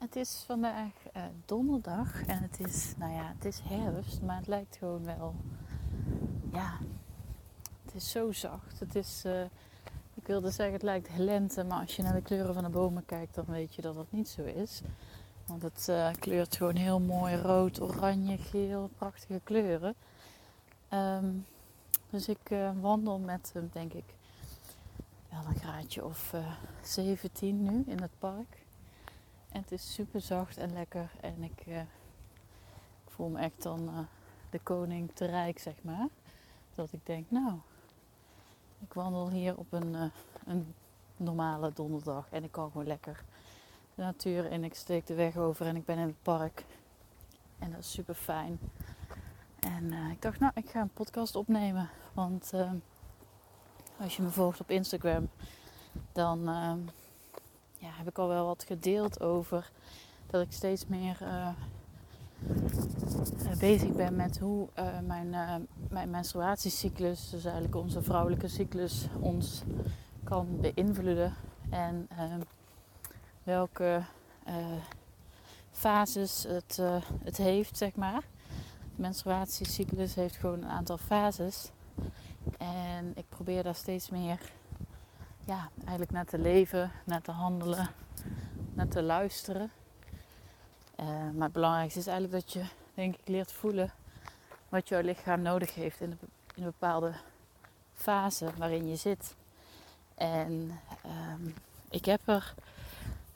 Het is vandaag uh, donderdag en het is, nou ja, het is herfst, maar het lijkt gewoon wel, ja, het is zo zacht. Het is, uh, ik wilde zeggen het lijkt lente, maar als je naar de kleuren van de bomen kijkt, dan weet je dat dat niet zo is. Want het uh, kleurt gewoon heel mooi rood, oranje, geel, prachtige kleuren. Um, dus ik wandel met, denk ik, wel een graadje of 17 nu in het park. En het is super zacht en lekker. En ik, uh, ik voel me echt dan uh, de koning te rijk, zeg maar. Dat ik denk, nou, ik wandel hier op een, uh, een normale donderdag. En ik kan gewoon lekker de natuur in. Ik steek de weg over en ik ben in het park. En dat is super fijn. En ik dacht, nou, ik ga een podcast opnemen. Want als je me volgt op Instagram, dan ja, heb ik al wel wat gedeeld over dat ik steeds meer uh, bezig ben met hoe uh, mijn, mijn menstruatiecyclus, dus eigenlijk onze vrouwelijke cyclus, ons kan beïnvloeden. En welke fases het, het heeft, zeg maar. De menstruatiecyclus heeft gewoon een aantal fases. En ik probeer daar steeds meer ja, eigenlijk naar te leven, naar te handelen, naar te luisteren. Uh, maar het belangrijkste is eigenlijk dat je, denk ik, leert voelen wat jouw lichaam nodig heeft in, een bepaalde fase waarin je zit. En um, ik heb er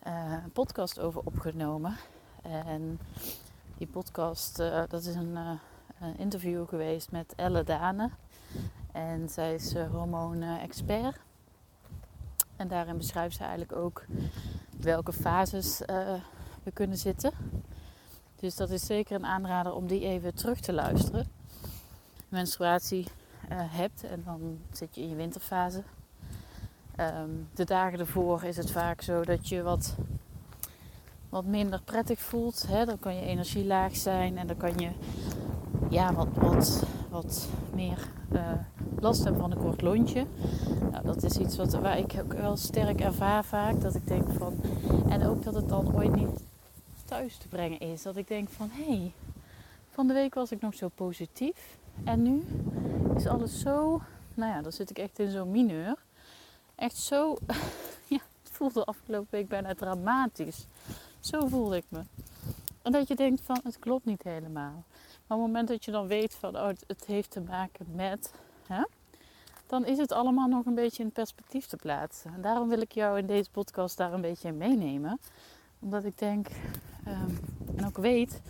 uh, een podcast over opgenomen. En die podcast, uh, dat is een, een, interview geweest met Elle Dane. En zij is hormoon-expert. En daarin beschrijft ze eigenlijk ook welke fases uh, we kunnen zitten. Dus dat is zeker een aanrader om die even terug te luisteren. Menstruatie uh, hebt en dan zit je in je winterfase. Um, de dagen ervoor is het vaak zo dat je wat, wat minder prettig voelt. Hè? Dan kan je energie laag zijn en dan kan je ja, wat, wat, wat meer uh, last hebben van een kort lontje. Nou, dat is iets wat, waar ik ook wel sterk ervaar vaak. Dat ik denk van. En ook dat het dan ooit niet thuis te brengen is. Dat ik denk van hé, hey, van de week was ik nog zo positief. En nu is alles zo. Nou ja, dan zit ik echt in zo'n mineur. Echt zo. ja, het voelde afgelopen week bijna dramatisch. Zo voelde ik me. En dat je denkt van het klopt niet helemaal. Maar op het moment dat je dan weet van oh, het heeft te maken met. Hè, dan is het allemaal nog een beetje in perspectief te plaatsen. En daarom wil ik jou in deze podcast daar een beetje in meenemen. Omdat ik denk um, en ook weet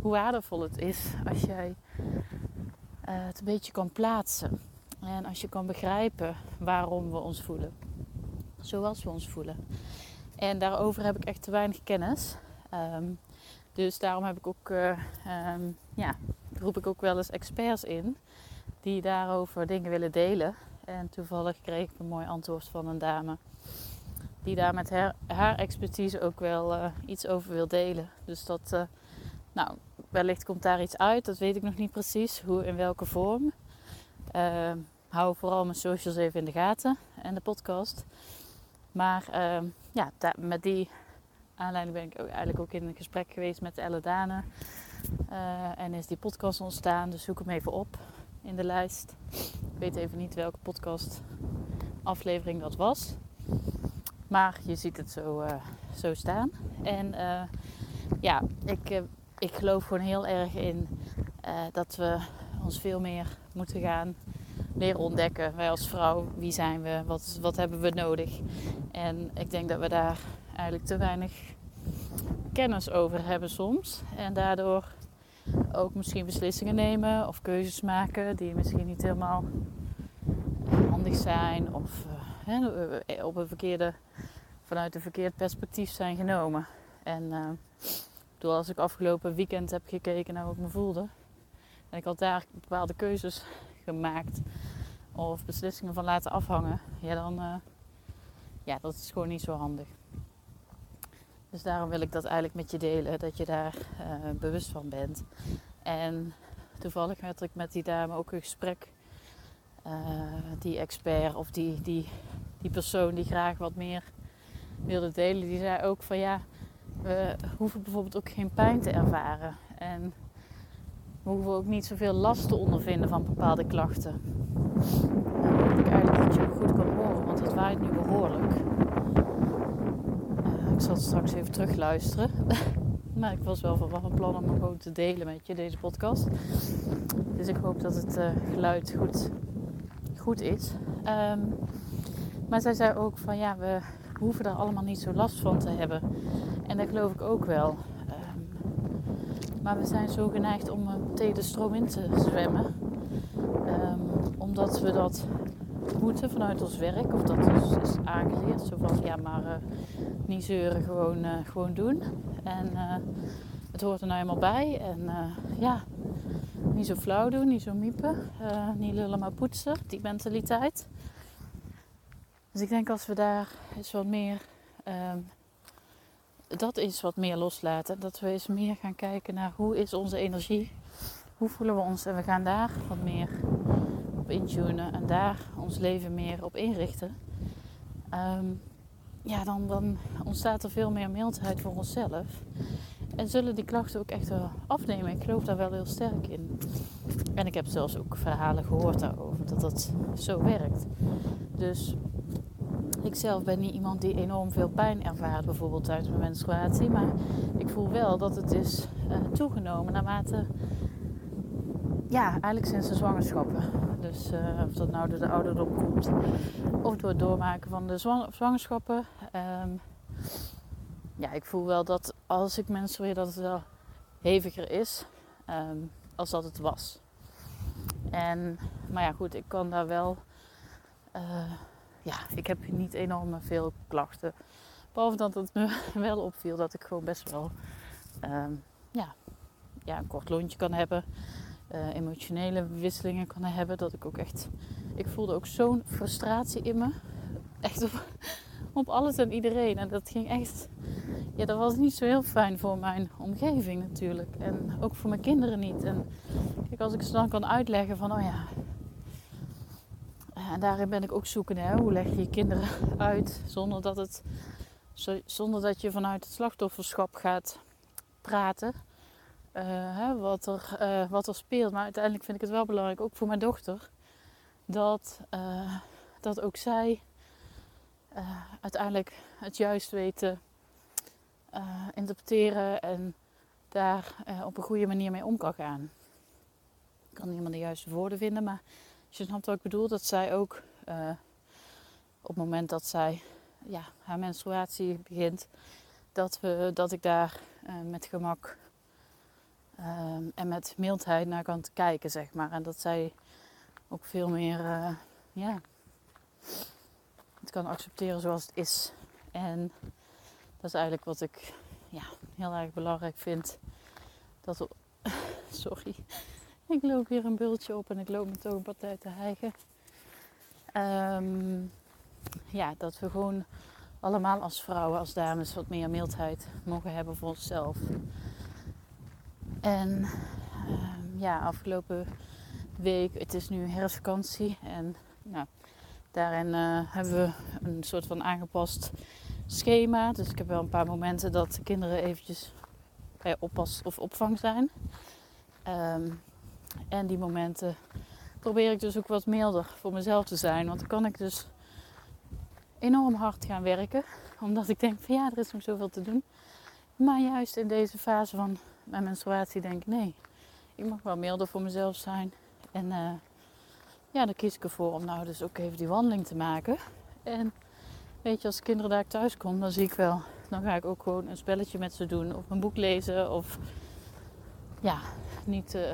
hoe waardevol het is als jij uh, het een beetje kan plaatsen. En als je kan begrijpen waarom we ons voelen. Zoals we ons voelen. En daarover heb ik echt te weinig kennis. Um, dus daarom heb ik ook, uh, um, ja, roep ik ook wel eens experts in die daarover dingen willen delen. En toevallig kreeg ik een mooi antwoord van een dame die daar met haar, expertise ook wel uh, iets over wil delen. Dus dat, uh, nou, wellicht komt daar iets uit, dat weet ik nog niet precies, hoe in welke vorm. Uh, hou vooral mijn socials even in de gaten en de podcast. Maar ehm, ja, met die aanleiding ben ik ook eigenlijk ook in een gesprek geweest met Elle Dane. en is die podcast ontstaan, dus zoek hem even op in de lijst. Ik weet even niet welke podcast aflevering dat was. Maar je ziet het zo, uh, zo staan. En uh, ja, ik, uh, ik geloof gewoon heel erg in dat we ons veel meer moeten gaan leren ontdekken. Wij als vrouw, wie zijn we? Wat, wat hebben we nodig? En ik denk dat we daar eigenlijk te weinig kennis over hebben soms. En daardoor ook misschien beslissingen nemen of keuzes maken die misschien niet helemaal handig zijn of uh, op een verkeerde, vanuit een verkeerd perspectief zijn genomen. En uh, door als ik afgelopen weekend heb gekeken naar hoe ik me voelde. En ik had daar bepaalde keuzes gemaakt. Of beslissingen van laten afhangen. Ja, dan... Uh, ja, dat is gewoon niet zo handig. Dus daarom wil ik dat eigenlijk met je delen. Dat je daar uh, bewust van bent. En toevallig had ik met die dame ook een gesprek. Uh, die expert of die, die, die persoon die graag wat meer wilde delen. Die zei ook van ja, we hoeven bijvoorbeeld ook geen pijn te ervaren. En we hoeven ook niet zoveel last te ondervinden van bepaalde klachten. En dat ik eigenlijk dat je ook goed kan horen, want het waait nu behoorlijk. Zal straks even terugluisteren. maar ik was wel van, plan om hem gewoon te delen met je, deze podcast. Dus ik hoop dat het uh, geluid goed, goed is. Um, maar zij zei ook van ja, we hoeven er allemaal niet zo last van te hebben. En dat geloof ik ook wel. Um, maar we zijn zo geneigd om tegen de stroom in te zwemmen. Um, omdat we dat moeten vanuit ons werk. Of dat ons is aangeleerd. Zo van ja, maar uh, niet zeuren, gewoon, uh, gewoon doen. En uh, het hoort er nou eenmaal bij. En ja, niet zo flauw doen, niet zo miepen. niet lullen maar poetsen. Die mentaliteit. Dus ik denk als we daar eens wat meer, um, dat is wat meer loslaten. Dat we eens meer gaan kijken naar hoe is onze energie, hoe voelen we ons en we gaan daar wat meer op intunen en daar ons leven meer op inrichten. Um, ja, dan, ontstaat er veel meer mildheid voor onszelf. En zullen die klachten ook echt wel afnemen. Ik geloof daar wel heel sterk in. En ik heb zelfs ook verhalen gehoord daarover dat dat zo werkt. Dus ik zelf ben niet iemand die enorm veel pijn ervaart, bijvoorbeeld tijdens mijn menstruatie. Maar ik voel wel dat het is uh, toegenomen naarmate, ja, eigenlijk sinds de zwangerschappen. Dus uh, of dat nou door de ouderdom komt of door het doormaken van de zwangerschappen. Um, ja, ik voel wel dat als ik menstrueer dat het wel heviger is um, als dat het was. En, maar ja, goed, ik kan daar wel... Uh, ja, ik heb niet enorm veel klachten. Behalve dat het me wel opviel dat ik gewoon best wel um, ja, ja, een kort lontje kan hebben. Uh, emotionele wisselingen kan hebben. Dat ik ook echt. Ik voelde ook zo'n frustratie in me. Echt op, op alles en iedereen. En dat ging echt. Ja, dat was niet zo heel fijn voor mijn omgeving natuurlijk. En ook voor mijn kinderen niet. En kijk, als ik ze dan kan uitleggen van, oh ja, en daarin ben ik ook zoeken. Hè? Hoe leg je je kinderen uit zonder dat, het, zonder dat je vanuit het slachtofferschap gaat praten. Uh, hè, wat, er, uh, wat er speelt. Maar uiteindelijk vind ik het wel belangrijk, ook voor mijn dochter, dat, uh, dat ook zij uiteindelijk het juist weten interpreteren en daar op een goede manier mee om kan gaan. Ik kan niet helemaal de juiste woorden vinden, maar je snapt wat ik bedoel, dat zij ook op het moment dat zij ja, haar menstruatie begint, dat, we, dat ik daar met gemak en met mildheid naar kan kijken, zeg maar. En dat zij ook veel meer, ja, het kan accepteren zoals het is. En dat is eigenlijk wat ik ja, heel erg belangrijk vind. Dat, sorry, ik loop hier een bultje op en ik loop met toch een partij te hijgen. Um, ja, dat we gewoon allemaal als vrouwen, als dames, wat meer mildheid mogen hebben voor onszelf. En um, ja, afgelopen week, het is nu herfstvakantie en nou, daarin uh, hebben we een soort van aangepast schema. Dus ik heb wel een paar momenten dat de kinderen eventjes bij oppas of opvang zijn. Um, en die momenten probeer ik dus ook wat milder voor mezelf te zijn. Want dan kan ik dus enorm hard gaan werken. Omdat ik denk van ja, er is nog zoveel te doen. Maar juist in deze fase van mijn menstruatie denk ik nee. Ik mag wel milder voor mezelf zijn. En uh, ja, dan kies ik ervoor om nou dus ook even die wandeling te maken. En weet je, als kinderen daar thuis komen, dan zie ik wel. Dan ga ik ook gewoon een spelletje met ze doen. Of een boek lezen. Of ja, niet... Uh,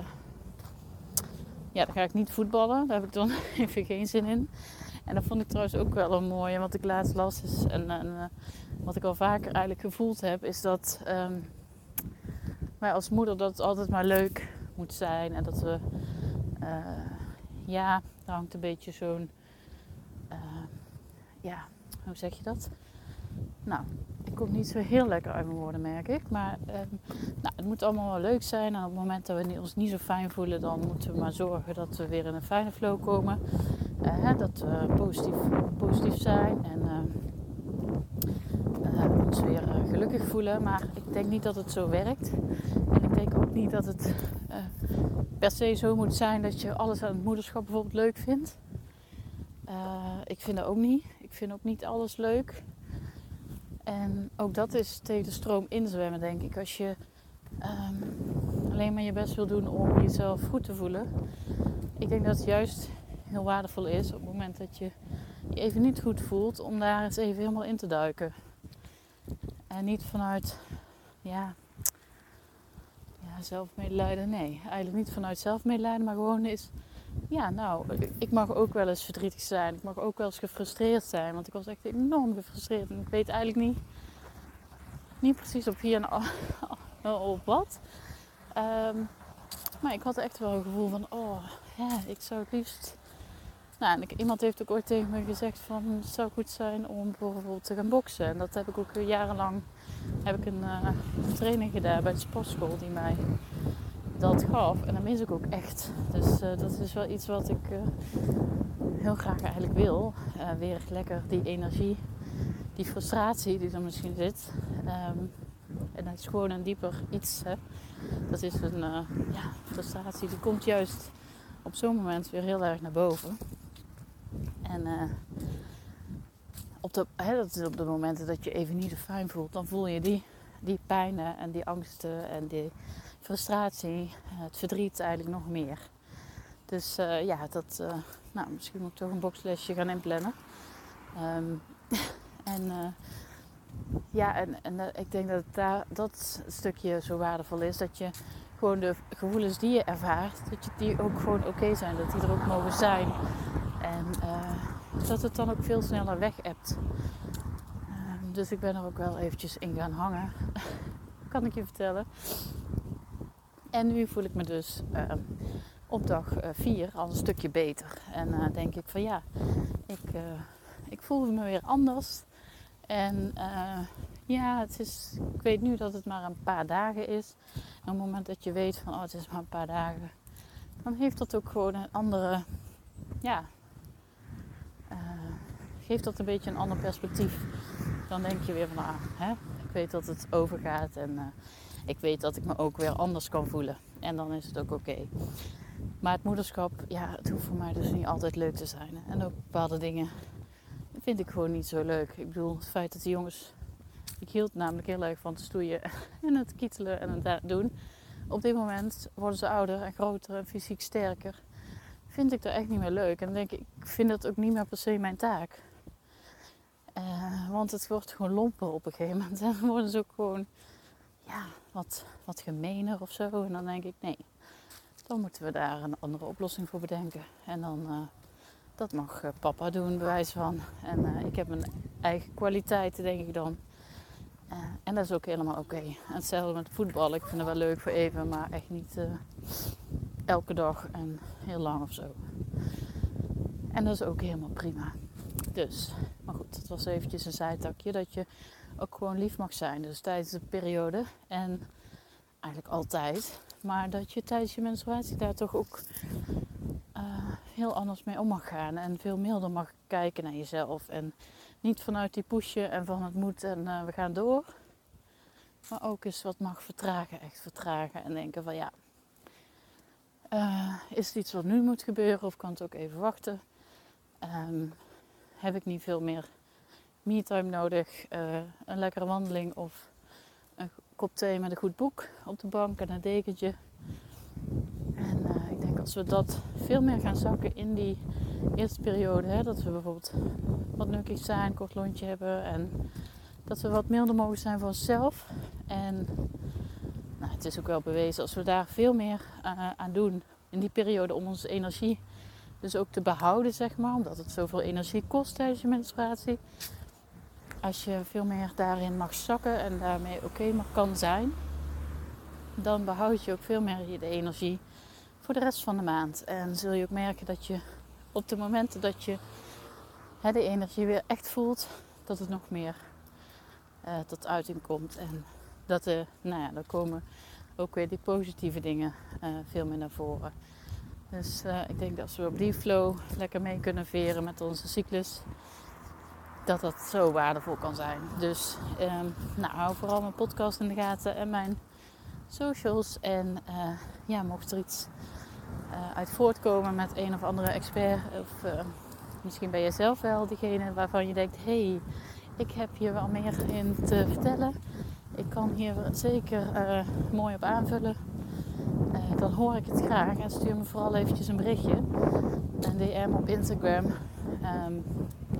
ja, dan ga ik niet voetballen. Daar heb ik dan even geen zin in. En dat vond ik trouwens ook wel een mooie, wat ik laatst las is, en, en uh, wat ik al vaker eigenlijk gevoeld heb, is dat um, wij als moeder dat het altijd maar leuk moet zijn. En dat we, uh, ja, er hangt een beetje zo'n, uh, ja, hoe zeg je dat? Nou, ik kom niet zo heel lekker uit mijn woorden, merk ik. Maar um, nou, het moet allemaal wel leuk zijn. En op het moment dat we ons niet zo fijn voelen, dan moeten we maar zorgen dat we weer in een fijne flow komen. Uh, dat we positief, positief zijn en uh, ons weer gelukkig voelen. Maar ik denk niet dat het zo werkt. En ik denk ook niet dat het per se zo moet zijn dat je alles aan het moederschap bijvoorbeeld leuk vindt. ik vind dat ook niet. Ik vind ook niet alles leuk. En ook dat is tegen de stroom inzwemmen, denk ik. Als je um, alleen maar je best wil doen om jezelf goed te voelen. Ik denk dat het juist heel waardevol is op het moment dat je je even niet goed voelt, om daar eens even helemaal in te duiken. En niet vanuit, ja zelfmedelijden. Nee, eigenlijk niet vanuit zelfmedelijden, maar gewoon is ja, nou, ik mag ook wel eens verdrietig zijn. Ik mag ook wel eens gefrustreerd zijn. Want ik was echt enorm gefrustreerd. En ik weet eigenlijk niet, niet precies op wie en op wat. Um, maar ik had echt wel een gevoel van, oh, ja, ik zou het liefst... Nou, iemand heeft ook ooit tegen me gezegd van, het zou goed zijn om bijvoorbeeld te gaan boksen. En dat heb ik ook jarenlang, heb ik een, een training gedaan bij de sportschool die mij dat gaf. En dat mis ik ook echt. Dus uh, dat is wel iets wat ik uh, heel graag eigenlijk wil. Weer lekker die energie, die frustratie die er misschien zit. Um, en dat is gewoon een dieper iets. Hè. Dat is een ja, frustratie die komt juist op zo'n moment weer heel erg naar boven. En op de, hè, dat is op de momenten dat je even niet fijn voelt, dan voel je die, die pijnen en die angsten en die frustratie, het verdriet eigenlijk nog meer. Dus uh, ja, dat, nou, misschien moet ik toch een boxlesje gaan inplannen. Um, en ja, en, en ik denk dat dat stukje zo waardevol is. Dat je gewoon de gevoelens die je ervaart, dat je die ook gewoon oké zijn. Dat die er ook mogen zijn. En dat het dan ook veel sneller weg hebt. Um, dus ik ben er ook wel eventjes in gaan hangen. kan ik je vertellen. En nu voel ik me dus uh, op dag 4 uh, al een stukje beter. En uh, denk ik van ja, ik, uh, ik voel me weer anders. En ja, het is, ik weet nu dat het maar een paar dagen is. En op het moment dat je weet van oh, het is maar een paar dagen, dan heeft dat ook gewoon een andere, ja, geeft dat een beetje een ander perspectief. Dan denk je weer van ah, hè, ik weet dat het overgaat en ik weet dat ik me ook weer anders kan voelen. En dan is het ook oké. Maar het moederschap, ja, het hoeft voor mij dus niet altijd leuk te zijn. En ook bepaalde dingen vind ik gewoon niet zo leuk. Ik bedoel, het feit dat die jongens... Ik hield namelijk heel erg van te stoeien en het kietelen en het doen. Op dit moment worden ze ouder en groter en fysiek sterker. Vind ik dat echt niet meer leuk. En denk ik, ik vind dat ook niet meer per se mijn taak. Uh, want het wordt gewoon lompen op een gegeven moment. En dan worden ze ook gewoon ja, wat, wat gemener of zo. En dan denk ik, nee, dan moeten we daar een andere oplossing voor bedenken. En dan, uh, dat mag uh, papa doen, bewijs van. En ik heb mijn eigen kwaliteiten, denk ik dan. en dat is ook helemaal oké. Hetzelfde met voetbal. Ik vind het wel leuk voor even, maar echt niet elke dag en heel lang of zo. En dat is ook helemaal prima. Dus, maar goed, het was eventjes een zijtakje dat je ook gewoon lief mag zijn. Dus tijdens de periode en eigenlijk altijd. Maar dat je tijdens je menstruatie daar toch ook uh, heel anders mee om mag gaan. En veel milder mag kijken naar jezelf. En niet vanuit die pushje en van het moet en uh, we gaan door. Maar ook eens wat mag vertragen, echt vertragen. En denken van ja, uh, is het iets wat nu moet gebeuren of kan het ook even wachten? Um, heb ik niet veel meer me-time nodig. Uh, een lekkere wandeling of een kop thee met een goed boek op de bank en een dekentje. En uh, ik denk als we dat veel meer gaan zakken in die eerste periode, hè, dat we bijvoorbeeld wat nukkig zijn, kort lontje hebben en dat we wat milder mogen zijn voor onszelf. En het is ook wel bewezen als we daar veel meer uh, aan doen in die periode om onze energie dus ook te behouden, zeg maar, omdat het zoveel energie kost tijdens je menstruatie. Als je veel meer daarin mag zakken en daarmee oké mag kan zijn, dan behoud je ook veel meer de energie voor de rest van de maand. En zul je ook merken dat je op de momenten dat je hè, de energie weer echt voelt, dat het nog meer uh, tot uiting komt. En dat er, nou ja, dan komen ook weer die positieve dingen uh, veel meer naar voren. Dus uh, ik denk dat als we op die flow lekker mee kunnen veren met onze cyclus, dat dat zo waardevol kan zijn. Dus um, nou, hou vooral mijn podcast in de gaten en mijn socials. En uh, ja, mocht er iets uit voortkomen met een of andere expert, of misschien ben je zelf wel diegene waarvan je denkt: hé, hey, ik heb hier wel meer in te vertellen. Kan hier zeker mooi op aanvullen. dan hoor ik het graag en stuur me vooral eventjes een berichtje. Een DM op Instagram. Um,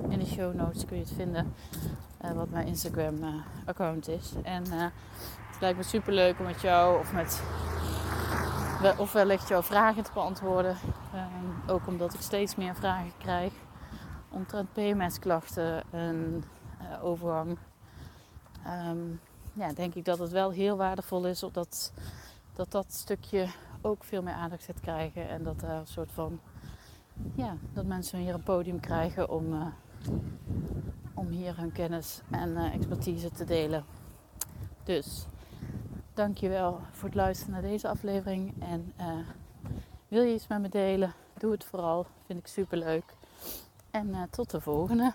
in de show notes kun je het vinden. Uh, wat mijn Instagram uh, account is. En uh, het lijkt me super leuk om met jou of met of wellicht jouw vragen te beantwoorden. Um, ook omdat ik steeds meer vragen krijg omtrent PMS-klachten en overgang. Um, ja, denk ik dat het wel heel waardevol is dat, dat dat stukje ook veel meer aandacht gaat krijgen. En dat een soort van ja, dat mensen hier een podium krijgen om, uh, om hier hun kennis en uh, expertise te delen. Dus dankjewel voor het luisteren naar deze aflevering. En uh, wil je iets met me delen? Doe het vooral. Vind ik super leuk. En tot de volgende.